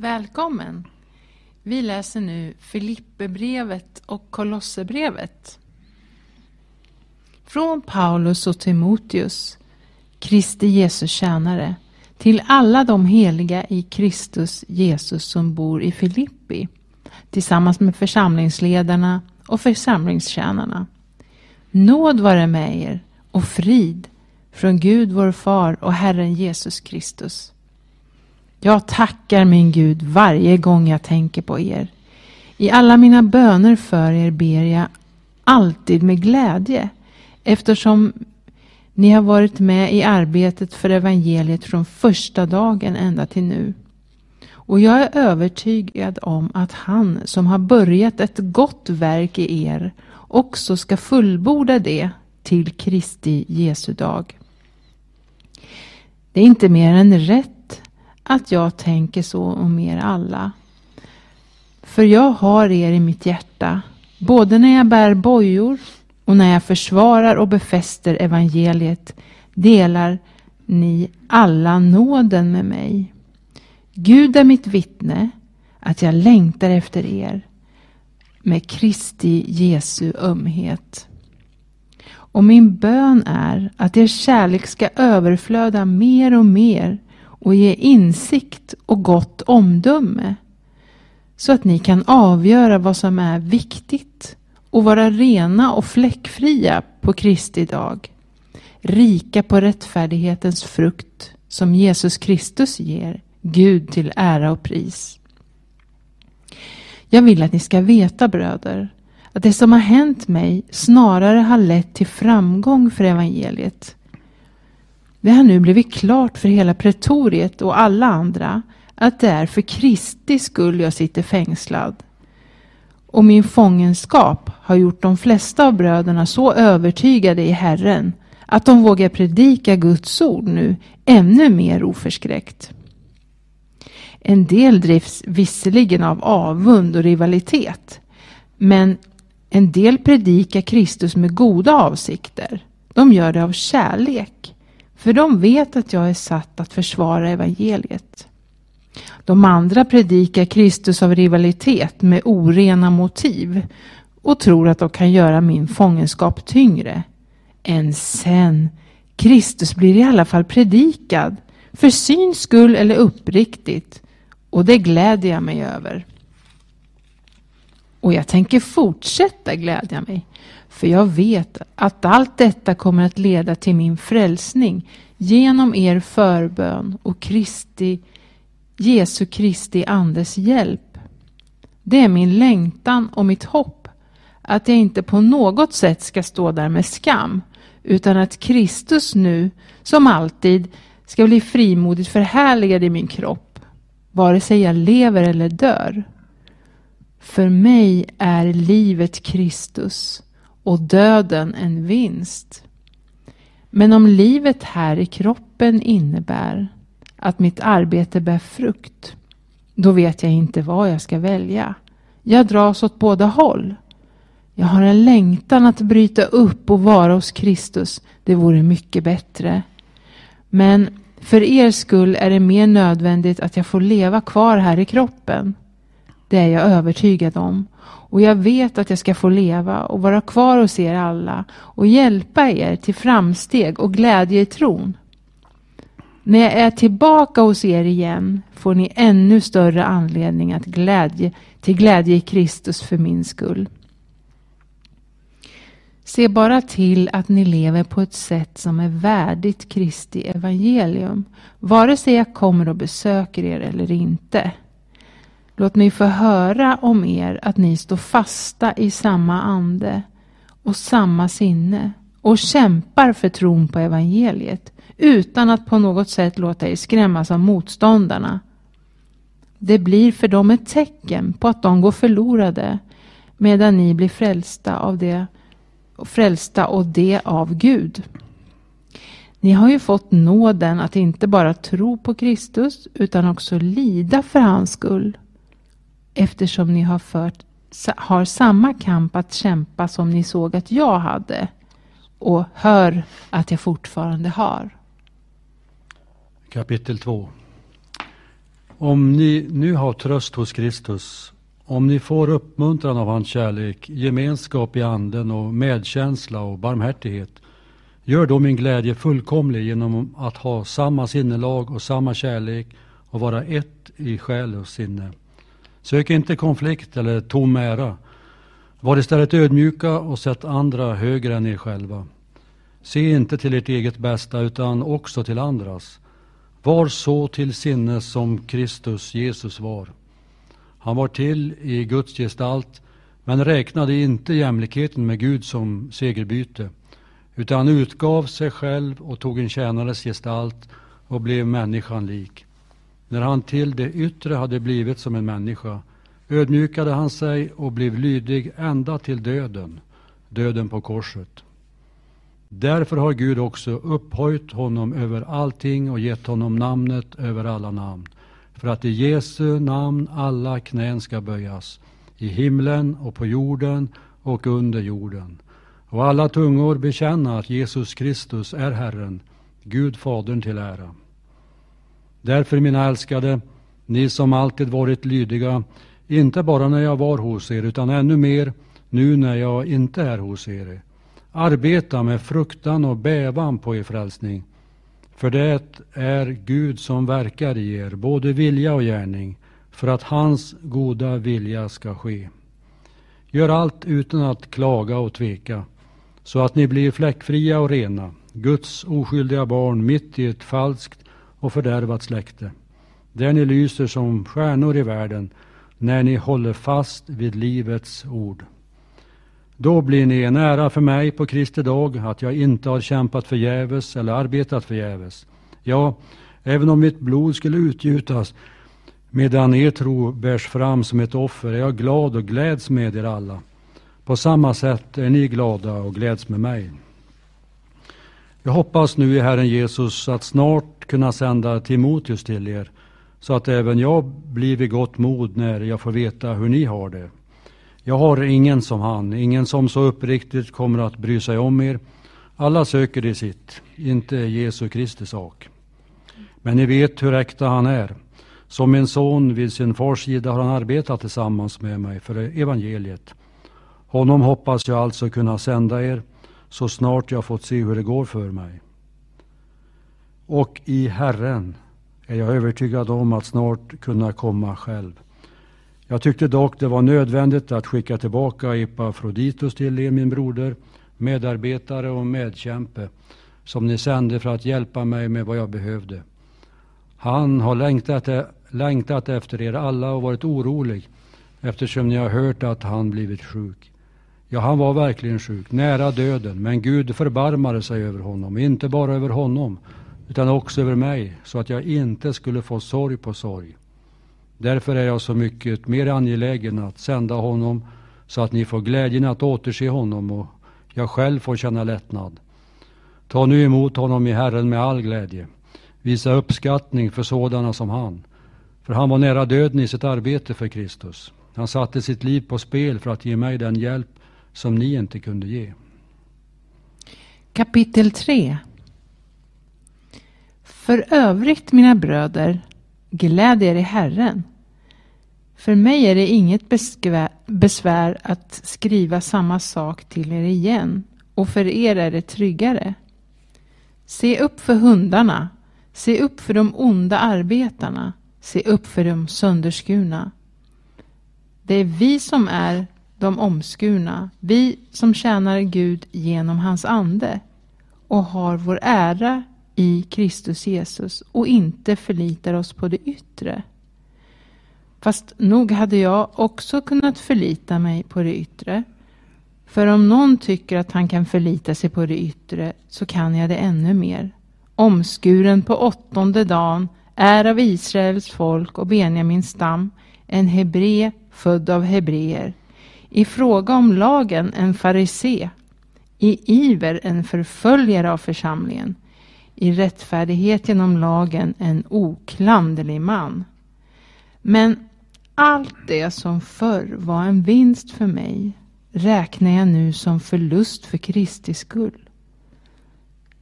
Välkommen! Vi läser nu Filipperbrevet och Kolosserbrevet. Från Paulus och Timoteus, Kristi Jesus tjänare, till alla de heliga i Kristus Jesus som bor i Filippi, tillsammans med församlingsledarna och församlingstjänarna. Nåd vare med er och frid från Gud vår far och Herren Jesus Kristus. Jag tackar min Gud varje gång jag tänker på er. I alla mina böner för er ber jag alltid med glädje eftersom ni har varit med i arbetet för evangeliet från första dagen ända till nu. Och jag är övertygad om att han som har börjat ett gott verk i er också ska fullborda det till Kristi Jesu dag. Det är inte mer än rätt att jag tänker så om er alla. För jag har er i mitt hjärta, både när jag bär bojor och när jag försvarar och befäster evangeliet delar ni alla nåden med mig. Gud är mitt vittne att jag längtar efter er med Kristi Jesu ömhet. Och min bön är att er kärlek ska överflöda mer och mer och ge insikt och gott omdöme så att ni kan avgöra vad som är viktigt och vara rena och fläckfria på Kristi dag. Rika på rättfärdighetens frukt som Jesus Kristus ger Gud till ära och pris. Jag vill att ni ska veta bröder att det som har hänt mig snarare har lett till framgång för evangeliet det har nu blivit klart för hela pretoriet och alla andra att det är för Kristi skull jag sitter fängslad. Och min fångenskap har gjort de flesta av bröderna så övertygade i Herren att de vågar predika Guds ord nu ännu mer oförskräckt. En del drivs visserligen av avund och rivalitet, men en del predikar Kristus med goda avsikter. De gör det av kärlek för de vet att jag är satt att försvara evangeliet. De andra predikar Kristus av rivalitet med orena motiv och tror att de kan göra min fångenskap tyngre. Än sen. Kristus blir i alla fall predikad, för syns skull eller uppriktigt, och det gläder jag mig över. Och jag tänker fortsätta glädja mig, för jag vet att allt detta kommer att leda till min frälsning genom er förbön och Kristi, Jesu Kristi Andes hjälp. Det är min längtan och mitt hopp att jag inte på något sätt ska stå där med skam utan att Kristus nu, som alltid, ska bli frimodigt förhärligad i min kropp, vare sig jag lever eller dör. För mig är livet Kristus och döden en vinst. Men om livet här i kroppen innebär att mitt arbete bär frukt, då vet jag inte vad jag ska välja. Jag dras åt båda håll. Jag har en längtan att bryta upp och vara hos Kristus. Det vore mycket bättre. Men för er skull är det mer nödvändigt att jag får leva kvar här i kroppen. Det är jag övertygad om. Och jag vet att jag ska få leva och vara kvar hos er alla och hjälpa er till framsteg och glädje i tron. När jag är tillbaka hos er igen får ni ännu större anledning att glädje, till glädje i Kristus för min skull. Se bara till att ni lever på ett sätt som är värdigt Kristi evangelium, vare sig jag kommer och besöker er eller inte. Låt mig få höra om er att ni står fasta i samma ande och samma sinne och kämpar för tron på evangeliet utan att på något sätt låta er skrämmas av motståndarna. Det blir för dem ett tecken på att de går förlorade medan ni blir frälsta av det frälsta och det av Gud. Ni har ju fått nåden att inte bara tro på Kristus utan också lida för hans skull eftersom ni har, fört, har samma kamp att kämpa som ni såg att jag hade och hör att jag fortfarande har. Kapitel 2 Om ni nu har tröst hos Kristus, om ni får uppmuntran av hans kärlek, gemenskap i anden och medkänsla och barmhärtighet, gör då min glädje fullkomlig genom att ha samma sinnelag och samma kärlek och vara ett i själ och sinne. Sök inte konflikt eller tom ära. Var istället ödmjuka och sätt andra högre än er själva. Se inte till ert eget bästa utan också till andras. Var så till sinnes som Kristus Jesus var. Han var till i Guds gestalt men räknade inte jämlikheten med Gud som segerbyte utan utgav sig själv och tog en tjänares gestalt och blev människan lik. När han till det yttre hade blivit som en människa ödmjukade han sig och blev lydig ända till döden, döden på korset. Därför har Gud också upphöjt honom över allting och gett honom namnet över alla namn, för att i Jesu namn alla knän ska böjas, i himlen och på jorden och under jorden, och alla tungor bekänna att Jesus Kristus är Herren, Gud Fadern till ära. Därför, mina älskade, ni som alltid varit lydiga, inte bara när jag var hos er, utan ännu mer nu när jag inte är hos er. Arbeta med fruktan och bävan på er frälsning. För det är Gud som verkar i er, både vilja och gärning, för att hans goda vilja ska ske. Gör allt utan att klaga och tveka, så att ni blir fläckfria och rena, Guds oskyldiga barn mitt i ett falskt och fördärvat släkte, där ni lyser som stjärnor i världen, när ni håller fast vid livets ord. Då blir ni en ära för mig på Kristi dag, att jag inte har kämpat förgäves eller arbetat förgäves. Ja, även om mitt blod skulle utgjutas medan er tro bärs fram som ett offer är jag glad och gläds med er alla. På samma sätt är ni glada och gläds med mig. Jag hoppas nu i Herren Jesus att snart kunna sända Timoteus till er, så att även jag blir vid gott mod när jag får veta hur ni har det. Jag har ingen som han, ingen som så uppriktigt kommer att bry sig om er. Alla söker det sitt, inte Jesu Kristi sak. Men ni vet hur äkta han är. Som en son vid sin fars sida har han arbetat tillsammans med mig för evangeliet. Honom hoppas jag alltså kunna sända er så snart jag fått se hur det går för mig. Och i Herren är jag övertygad om att snart kunna komma själv. Jag tyckte dock det var nödvändigt att skicka tillbaka Epafroditus till er, min broder, medarbetare och medkämpe, som ni sände för att hjälpa mig med vad jag behövde. Han har längtat, e- längtat efter er alla och varit orolig eftersom ni har hört att han blivit sjuk. Ja, han var verkligen sjuk, nära döden, men Gud förbarmade sig över honom, inte bara över honom, utan också över mig, så att jag inte skulle få sorg på sorg. Därför är jag så mycket mer angelägen att sända honom så att ni får glädjen att återse honom och jag själv får känna lättnad. Ta nu emot honom i Herren med all glädje. Visa uppskattning för sådana som han. För han var nära döden i sitt arbete för Kristus. Han satte sitt liv på spel för att ge mig den hjälp som ni inte kunde ge. Kapitel 3 för övrigt, mina bröder, Gläd er i Herren. För mig är det inget besvär att skriva samma sak till er igen, och för er är det tryggare. Se upp för hundarna, se upp för de onda arbetarna, se upp för de sönderskurna. Det är vi som är de omskurna, vi som tjänar Gud genom hans ande och har vår ära i Kristus Jesus och inte förlitar oss på det yttre. Fast nog hade jag också kunnat förlita mig på det yttre. För om någon tycker att han kan förlita sig på det yttre så kan jag det ännu mer. Omskuren på åttonde dagen är av Israels folk och Benjamins stam, en hebre född av hebreer. I fråga om lagen en farisé, i iver en förföljare av församlingen, i rättfärdighet genom lagen en oklanderlig man. Men allt det som förr var en vinst för mig räknar jag nu som förlust för Kristi skull.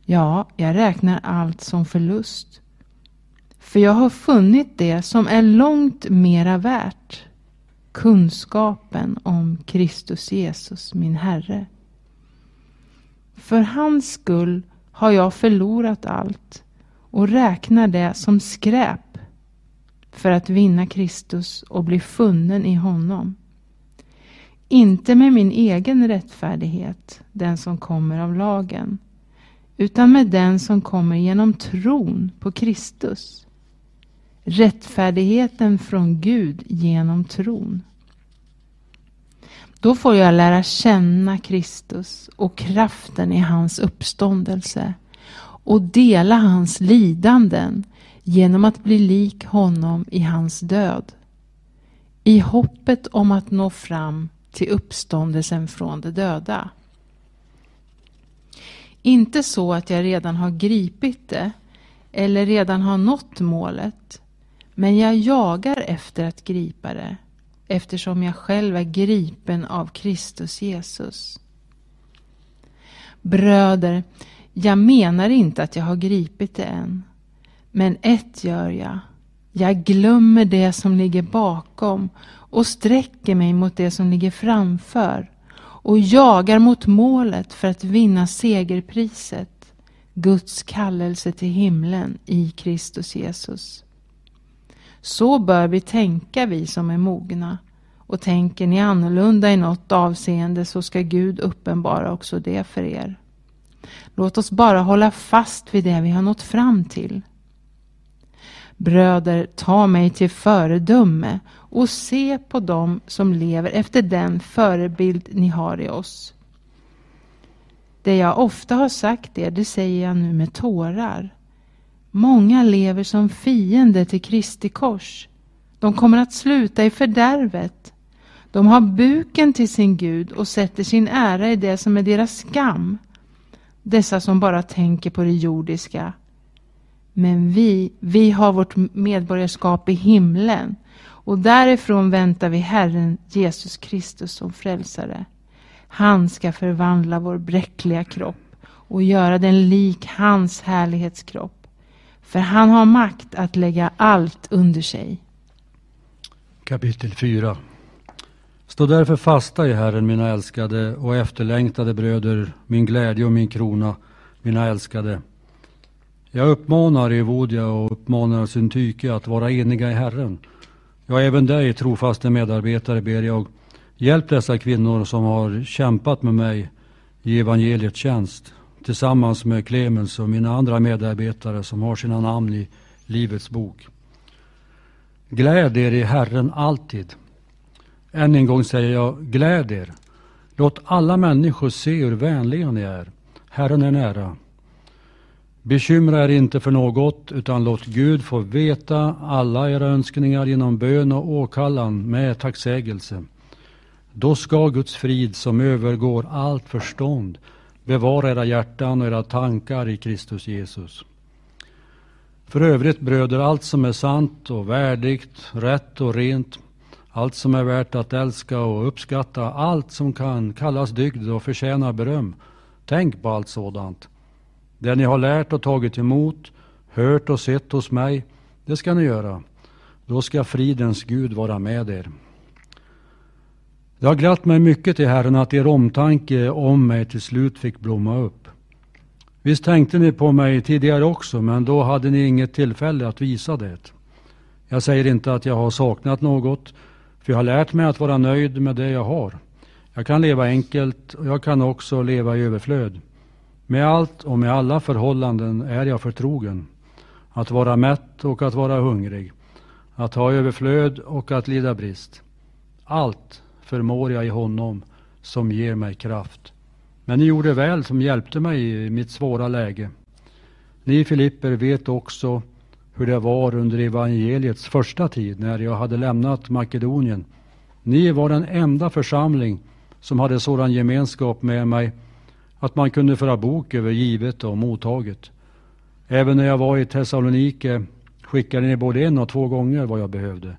Ja, jag räknar allt som förlust För jag har funnit det som är långt mera värt. Kunskapen om Kristus Jesus, min Herre. För hans skull har jag förlorat allt och räknar det som skräp för att vinna Kristus och bli funnen i honom. Inte med min egen rättfärdighet, den som kommer av lagen, utan med den som kommer genom tron på Kristus. Rättfärdigheten från Gud genom tron. Då får jag lära känna Kristus och kraften i hans uppståndelse och dela hans lidanden genom att bli lik honom i hans död. I hoppet om att nå fram till uppståndelsen från de döda. Inte så att jag redan har gripit det eller redan har nått målet. Men jag jagar efter att gripa det eftersom jag själv är gripen av Kristus Jesus. Bröder, jag menar inte att jag har gripit det än. Men ett gör jag. Jag glömmer det som ligger bakom och sträcker mig mot det som ligger framför och jagar mot målet för att vinna segerpriset, Guds kallelse till himlen i Kristus Jesus. Så bör vi tänka vi som är mogna. Och tänker ni annorlunda i något avseende så ska Gud uppenbara också det för er. Låt oss bara hålla fast vid det vi har nått fram till. Bröder, ta mig till föredöme och se på dem som lever efter den förebild ni har i oss. Det jag ofta har sagt er, det säger jag nu med tårar. Många lever som fiende till Kristi kors. De kommer att sluta i fördärvet. De har buken till sin Gud och sätter sin ära i det som är deras skam. Dessa som bara tänker på det jordiska. Men vi, vi har vårt medborgarskap i himlen och därifrån väntar vi Herren Jesus Kristus som frälsare. Han ska förvandla vår bräckliga kropp och göra den lik hans härlighetskropp. För han har makt att lägga allt under sig. Kapitel 4 Stå därför fasta i Herren, mina älskade och efterlängtade bröder, min glädje och min krona, mina älskade. Jag uppmanar Evodia och uppmanar Syntyke att vara eniga i Herren. Ja, även dig, trofaste medarbetare, ber jag, hjälp dessa kvinnor som har kämpat med mig i evangeliets tjänst, tillsammans med Clemens och mina andra medarbetare som har sina namn i Livets bok. Gläd er i Herren alltid. Än en gång säger jag, gläd er. Låt alla människor se hur vänliga ni är. Herren är nära. Bekymra er inte för något, utan låt Gud få veta alla era önskningar genom bön och åkallan med tacksägelse. Då ska Guds frid som övergår allt förstånd bevara era hjärtan och era tankar i Kristus Jesus. För övrigt bröder, allt som är sant och värdigt, rätt och rent, allt som är värt att älska och uppskatta, allt som kan kallas dygd och förtjänar beröm. Tänk på allt sådant. Det ni har lärt och tagit emot, hört och sett hos mig, det ska ni göra. Då ska fridens Gud vara med er. Det har glatt mig mycket i Herren att er omtanke om mig till slut fick blomma upp. Visst tänkte ni på mig tidigare också, men då hade ni inget tillfälle att visa det. Jag säger inte att jag har saknat något, för jag har lärt mig att vara nöjd med det jag har. Jag kan leva enkelt och jag kan också leva i överflöd. Med allt och med alla förhållanden är jag förtrogen. Att vara mätt och att vara hungrig. Att ha överflöd och att lida brist. Allt förmår jag i honom som ger mig kraft. Men ni gjorde väl som hjälpte mig i mitt svåra läge. Ni Filipper vet också hur det var under evangeliets första tid när jag hade lämnat Makedonien. Ni var den enda församling som hade sådan gemenskap med mig att man kunde föra bok över givet och mottaget. Även när jag var i Thessalonike skickade ni både en och två gånger vad jag behövde.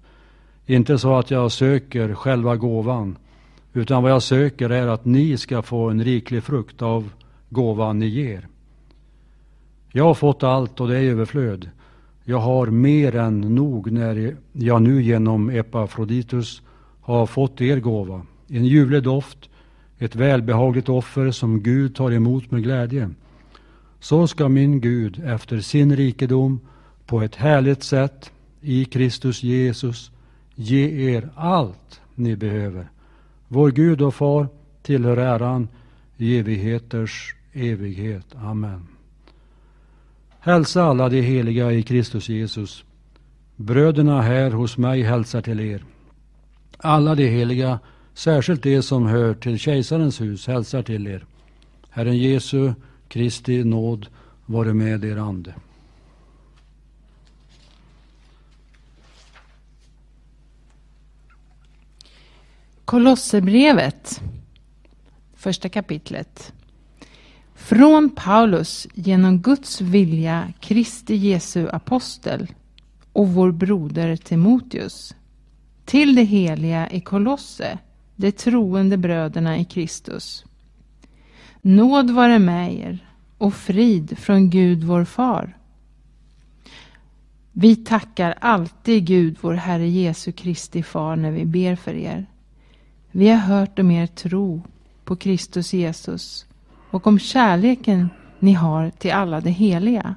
Inte så att jag söker själva gåvan, utan vad jag söker är att ni ska få en riklig frukt av gåvan ni ger. Jag har fått allt och det är överflöd. Jag har mer än nog när jag nu genom Epafroditus har fått er gåva, en ljuvlig doft, ett välbehagligt offer som Gud tar emot med glädje. Så ska min Gud efter sin rikedom på ett härligt sätt i Kristus Jesus ge er allt ni behöver. Vår Gud och Far tillhör äran i evigheters evighet. Amen. Hälsa alla de heliga i Kristus Jesus. Bröderna här hos mig hälsar till er. Alla de heliga, särskilt de som hör till kejsarens hus, hälsar till er. Herren Jesu Kristi nåd vare med er ande. Kolosserbrevet, första kapitlet. Från Paulus genom Guds vilja Kristi Jesu apostel och vår broder Timoteus till det heliga i Kolosse, de troende bröderna i Kristus. Nåd vare med er och frid från Gud vår far. Vi tackar alltid Gud, vår Herre Jesu Kristi far, när vi ber för er. Vi har hört om er tro på Kristus Jesus och om kärleken ni har till alla de heliga.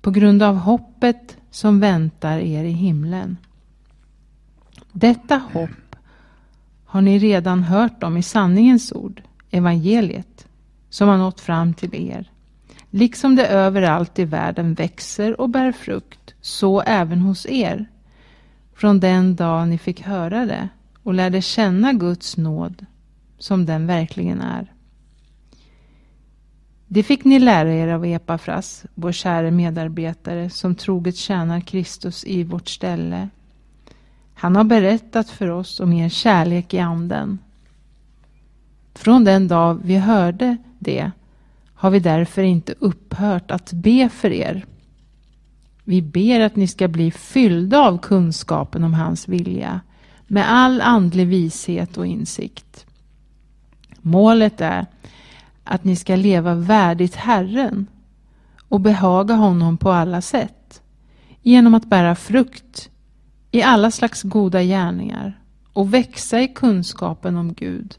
På grund av hoppet som väntar er i himlen. Detta hopp har ni redan hört om i sanningens ord, evangeliet, som har nått fram till er. Liksom det överallt i världen växer och bär frukt, så även hos er. Från den dag ni fick höra det och lärde känna Guds nåd som den verkligen är. Det fick ni lära er av Epafras, vår käre medarbetare som troget tjänar Kristus i vårt ställe. Han har berättat för oss om er kärlek i anden. Från den dag vi hörde det har vi därför inte upphört att be för er. Vi ber att ni ska bli fyllda av kunskapen om hans vilja med all andlig vishet och insikt. Målet är att ni ska leva värdigt Herren och behaga honom på alla sätt genom att bära frukt i alla slags goda gärningar och växa i kunskapen om Gud.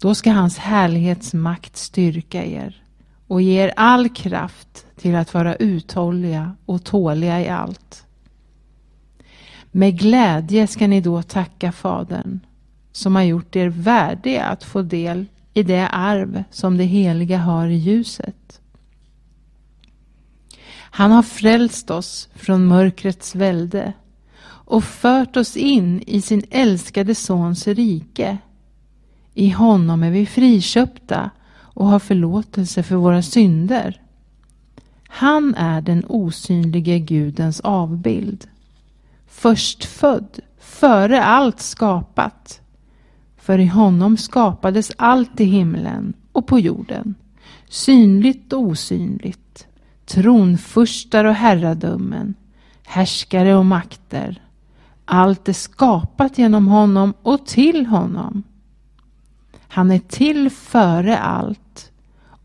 Då ska hans härlighetsmakt styrka er och ge er all kraft till att vara uthålliga och tåliga i allt. Med glädje ska ni då tacka Fadern som har gjort er värdiga att få del i det arv som det heliga har i ljuset. Han har frälst oss från mörkrets välde och fört oss in i sin älskade Sons rike. I honom är vi friköpta och har förlåtelse för våra synder. Han är den osynlige Gudens avbild. Förstfödd, före allt skapat. För i honom skapades allt i himlen och på jorden, synligt och osynligt, tronfurstar och herradömen, härskare och makter. Allt är skapat genom honom och till honom. Han är till före allt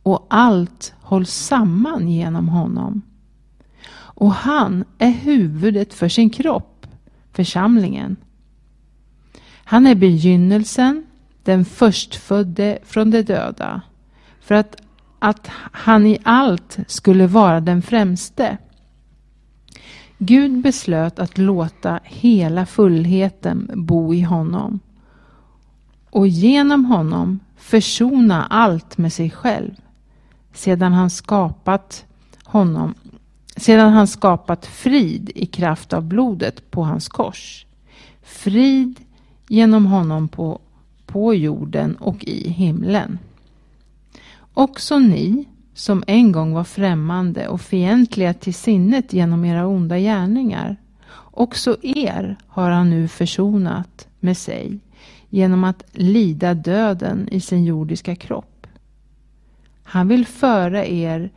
och allt hålls samman genom honom. Och han är huvudet för sin kropp, församlingen. Han är begynnelsen, den förstfödde från de döda, för att, att han i allt skulle vara den främste. Gud beslöt att låta hela fullheten bo i honom och genom honom försona allt med sig själv sedan han skapat honom sedan han skapat frid i kraft av blodet på hans kors. Frid genom honom på, på jorden och i himlen. Också ni som en gång var främmande och fientliga till sinnet genom era onda gärningar. Också er har han nu försonat med sig genom att lida döden i sin jordiska kropp. Han vill föra er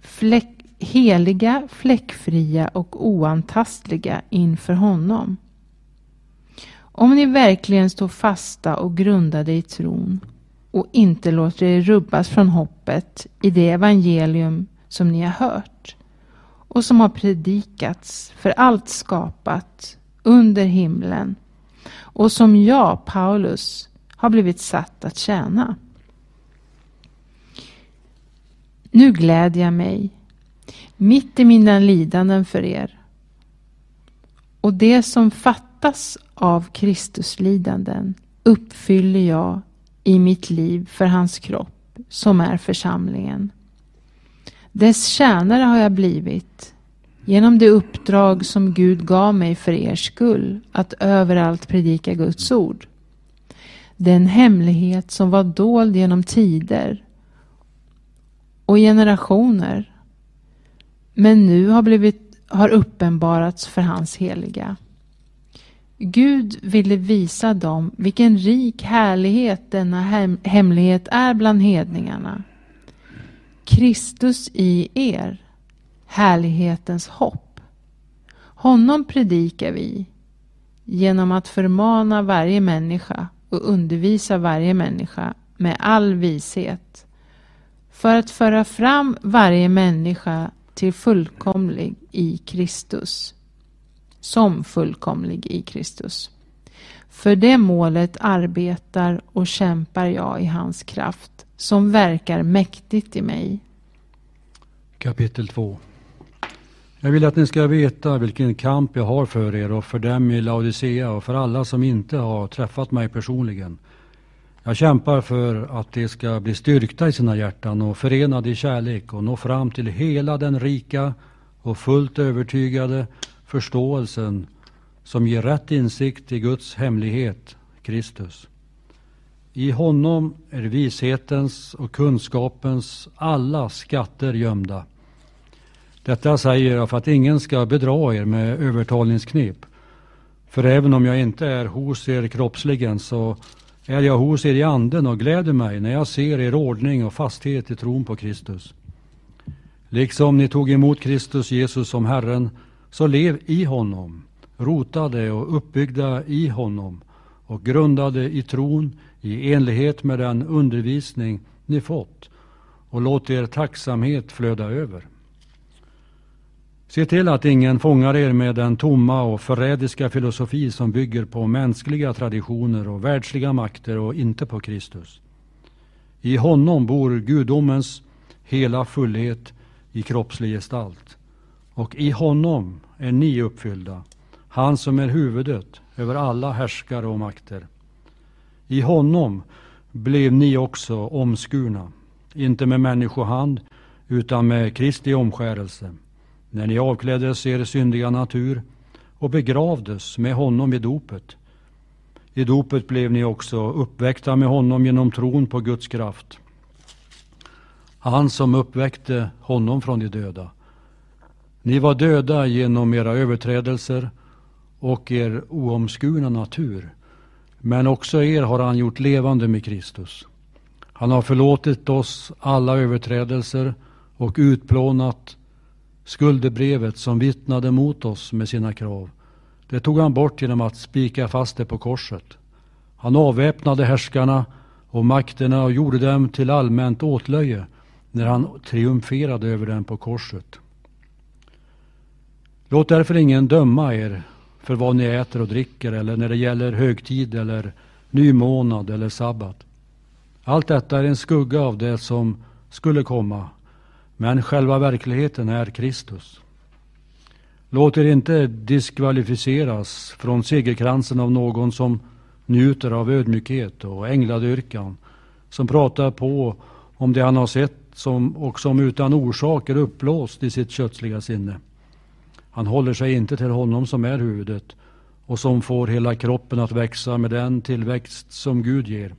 fläck, heliga, fläckfria och oantastliga inför honom. Om ni verkligen står fasta och grundade i tron och inte låter er rubbas från hoppet i det evangelium som ni har hört och som har predikats för allt skapat under himlen och som jag, Paulus, har blivit satt att tjäna. Nu glädjer jag mig mitt i mina lidanden för er. Och det som fattas av Kristus lidanden uppfyller jag i mitt liv för hans kropp som är församlingen. Dess tjänare har jag blivit genom det uppdrag som Gud gav mig för er skull att överallt predika Guds ord. Den hemlighet som var dold genom tider och generationer men nu har, blivit, har uppenbarats för hans heliga. Gud ville visa dem vilken rik härlighet denna hem, hemlighet är bland hedningarna. Kristus i er, härlighetens hopp. Honom predikar vi genom att förmana varje människa och undervisa varje människa med all vishet för att föra fram varje människa till fullkomlig i Kristus. Som fullkomlig i Kristus. För det målet arbetar och kämpar jag i hans kraft som verkar mäktigt i mig. Kapitel 2 Jag vill att ni ska veta vilken kamp jag har för er och för dem i Laodicea och för alla som inte har träffat mig personligen. Jag kämpar för att de ska bli styrkta i sina hjärtan och förenade i kärlek och nå fram till hela den rika och fullt övertygade förståelsen som ger rätt insikt i Guds hemlighet, Kristus. I honom är vishetens och kunskapens alla skatter gömda. Detta säger jag för att ingen ska bedra er med övertalningsknep. För även om jag inte är hos er kroppsligen så är jag hos er i anden och gläder mig när jag ser er ordning och fasthet i tron på Kristus. Liksom ni tog emot Kristus Jesus som Herren, så lev i honom, rotade och uppbyggda i honom och grundade i tron i enlighet med den undervisning ni fått och låt er tacksamhet flöda över. Se till att ingen fångar er med den tomma och förrädiska filosofi som bygger på mänskliga traditioner och världsliga makter och inte på Kristus. I honom bor gudomens hela fullhet i kroppslig gestalt. Och i honom är ni uppfyllda, han som är huvudet över alla härskare och makter. I honom blev ni också omskurna, inte med människohand utan med Kristi omskärelse när ni avkläddes er syndiga natur och begravdes med honom i dopet. I dopet blev ni också uppväckta med honom genom tron på Guds kraft. Han som uppväckte honom från de döda. Ni var döda genom era överträdelser och er oomskurna natur. Men också er har han gjort levande med Kristus. Han har förlåtit oss alla överträdelser och utplånat skuldebrevet som vittnade mot oss med sina krav. Det tog han bort genom att spika fast det på korset. Han avväpnade härskarna och makterna och gjorde dem till allmänt åtlöje när han triumferade över dem på korset. Låt därför ingen döma er för vad ni äter och dricker eller när det gäller högtid eller nymånad eller sabbat. Allt detta är en skugga av det som skulle komma men själva verkligheten är Kristus. Låt er inte diskvalificeras från segerkransen av någon som njuter av ödmjukhet och ängladyrkan, som pratar på om det han har sett som, och som utan orsak är uppblåst i sitt kötsliga sinne. Han håller sig inte till honom som är huvudet och som får hela kroppen att växa med den tillväxt som Gud ger,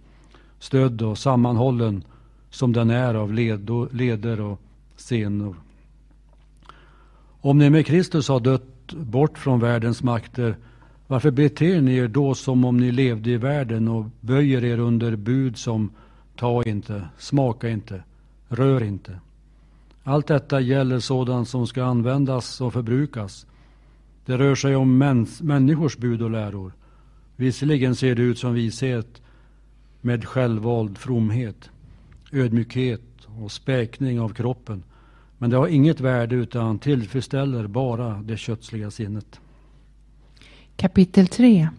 stödd och sammanhållen som den är av led och, leder och senor. Om ni med Kristus har dött bort från världens makter, varför beter ni er då som om ni levde i världen och böjer er under bud som ta inte, smaka inte, rör inte? Allt detta gäller sådant som ska användas och förbrukas. Det rör sig om mäns, människors bud och läror. Visserligen ser det ut som vishet med självvald fromhet, ödmjukhet och späkning av kroppen men det har inget värde utan tillfredsställer bara det kötsliga sinnet. Kapitel 3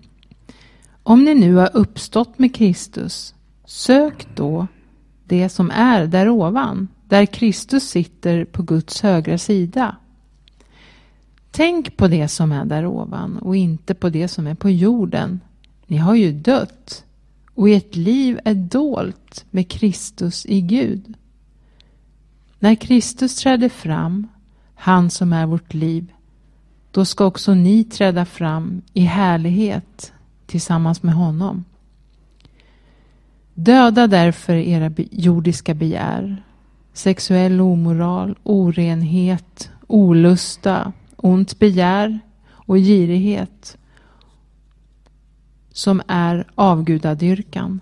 Om ni nu har uppstått med Kristus, sök då det som är där ovan, där Kristus sitter på Guds högra sida. Tänk på det som är där ovan och inte på det som är på jorden. Ni har ju dött och ert liv är dolt med Kristus i Gud. När Kristus träder fram, han som är vårt liv, då ska också ni träda fram i härlighet tillsammans med honom. Döda därför era jordiska begär, sexuell omoral, orenhet, olusta, ont begär och girighet som är avgudadyrkan.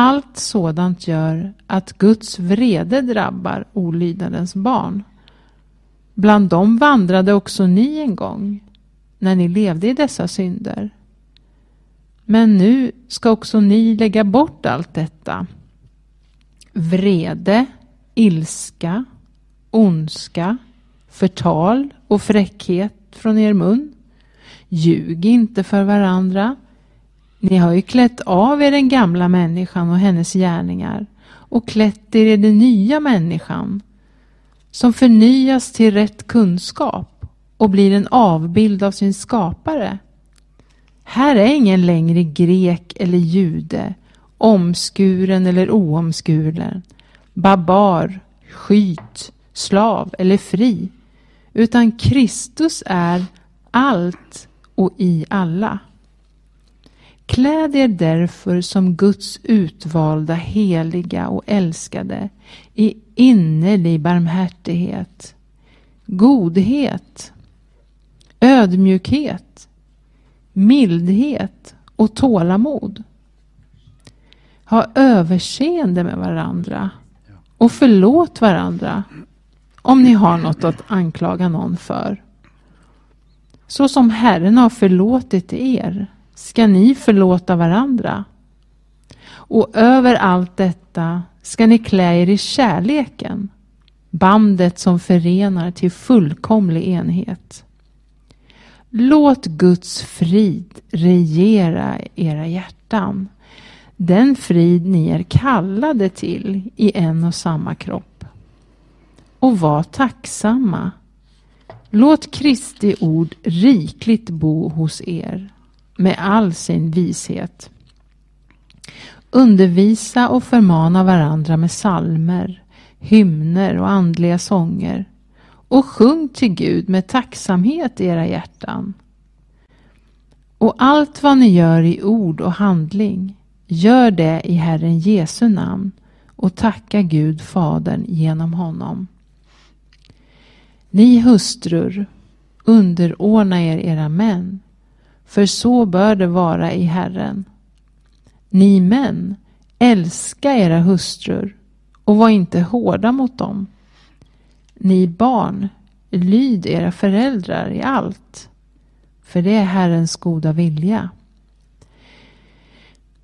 Allt sådant gör att Guds vrede drabbar olydnadens barn. Bland dem vandrade också ni en gång, när ni levde i dessa synder. Men nu ska också ni lägga bort allt detta. Vrede, ilska, ondska, förtal och fräckhet från er mun. Ljug inte för varandra. Ni har ju klätt av er den gamla människan och hennes gärningar och klätt er i den nya människan som förnyas till rätt kunskap och blir en avbild av sin skapare. Här är ingen längre grek eller jude, omskuren eller oomskuren, barbar, skyt, slav eller fri, utan Kristus är allt och i alla. Kläd er därför som Guds utvalda, heliga och älskade i innerlig barmhärtighet, godhet, ödmjukhet, mildhet och tålamod. Ha överseende med varandra och förlåt varandra om ni har något att anklaga någon för. Så som Herren har förlåtit er ska ni förlåta varandra. Och över allt detta ska ni klä er i kärleken, bandet som förenar till fullkomlig enhet. Låt Guds frid regera era hjärtan, den frid ni är kallade till i en och samma kropp. Och var tacksamma. Låt Kristi ord rikligt bo hos er med all sin vishet. Undervisa och förmana varandra med salmer, hymner och andliga sånger och sjung till Gud med tacksamhet i era hjärtan. Och allt vad ni gör i ord och handling, gör det i Herren Jesu namn och tacka Gud Fadern genom honom. Ni hustrur, underordna er era män för så bör det vara i Herren. Ni män, älska era hustrur och var inte hårda mot dem. Ni barn, lyd era föräldrar i allt, för det är Herrens goda vilja.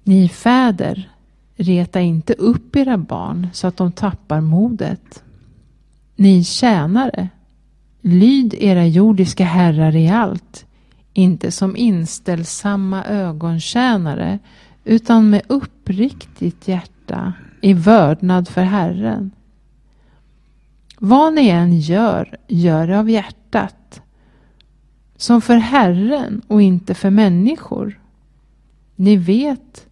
Ni fäder, reta inte upp era barn så att de tappar modet. Ni tjänare, lyd era jordiska herrar i allt, inte som inställsamma ögontjänare utan med uppriktigt hjärta i vördnad för Herren. Vad ni än gör, gör det av hjärtat. Som för Herren och inte för människor. Ni vet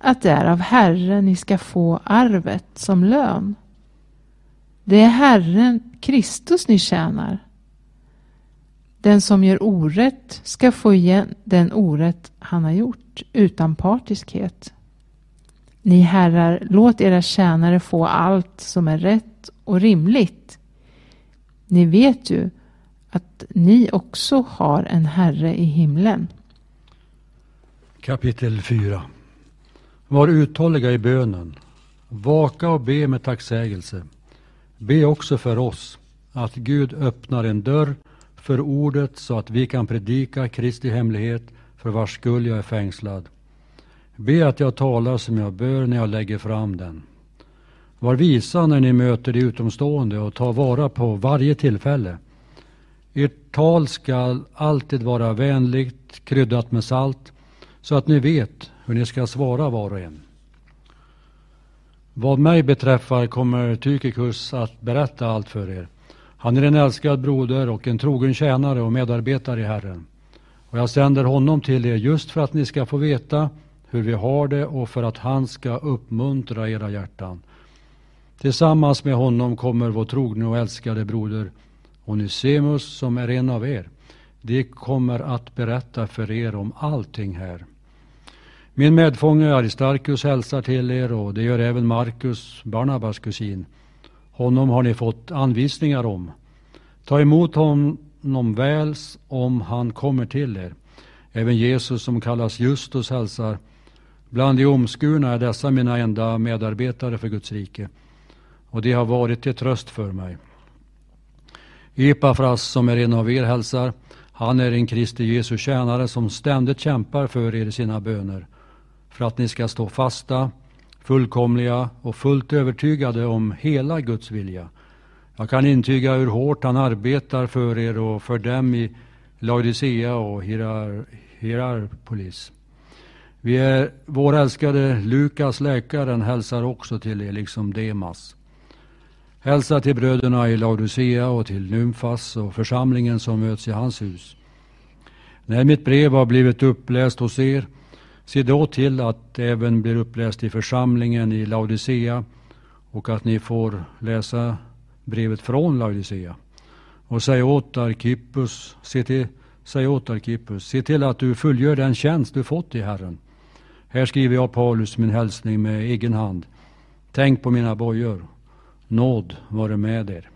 att det är av Herren ni ska få arvet som lön. Det är Herren Kristus ni tjänar. Den som gör orätt ska få igen den orätt han har gjort utan partiskhet. Ni herrar, låt era tjänare få allt som är rätt och rimligt. Ni vet ju att ni också har en herre i himlen. Kapitel 4 Var uthålliga i bönen. Vaka och be med tacksägelse. Be också för oss att Gud öppnar en dörr för ordet så att vi kan predika Kristi hemlighet för vars skull jag är fängslad. Be att jag talar som jag bör när jag lägger fram den. Var visa när ni möter de utomstående och ta vara på varje tillfälle. Ert tal skall alltid vara vänligt, kryddat med salt, så att ni vet hur ni ska svara var och en. Vad mig beträffar kommer Tykikus att berätta allt för er. Han är en älskad broder och en trogen tjänare och medarbetare i Herren. Och jag sänder honom till er just för att ni ska få veta hur vi har det och för att han ska uppmuntra era hjärtan. Tillsammans med honom kommer vår trogne och älskade broder Onesimus som är en av er. De kommer att berätta för er om allting här. Min medfånge Aristarkus hälsar till er och det gör även Markus, Barnabas kusin. Honom har ni fått anvisningar om. Ta emot honom väl om han kommer till er. Även Jesus som kallas Justus hälsar. Bland de omskurna är dessa mina enda medarbetare för Guds rike och de har varit till tröst för mig. Epafras som är en av er hälsar. Han är en Kristi Jesu tjänare som ständigt kämpar för er i sina böner för att ni ska stå fasta, fullkomliga och fullt övertygade om hela Guds vilja. Jag kan intyga hur hårt han arbetar för er och för dem i Laodicea och Hierar, Hierarpolis. Vi är, vår älskade Lukas, läkaren, hälsar också till er, liksom Demas. Hälsa till bröderna i Laodicea och till Nymfas och församlingen som möts i hans hus. När mitt brev har blivit uppläst hos er, se då till att även blir uppläst i församlingen i Laodicea och att ni får läsa brevet från Laodicea. Och säg åt Arkippus, se till, säg åt Arkippus, se till att du fullgör den tjänst du fått i Herren. Här skriver jag Paulus min hälsning med egen hand. Tänk på mina bojor. Nåd vare med er.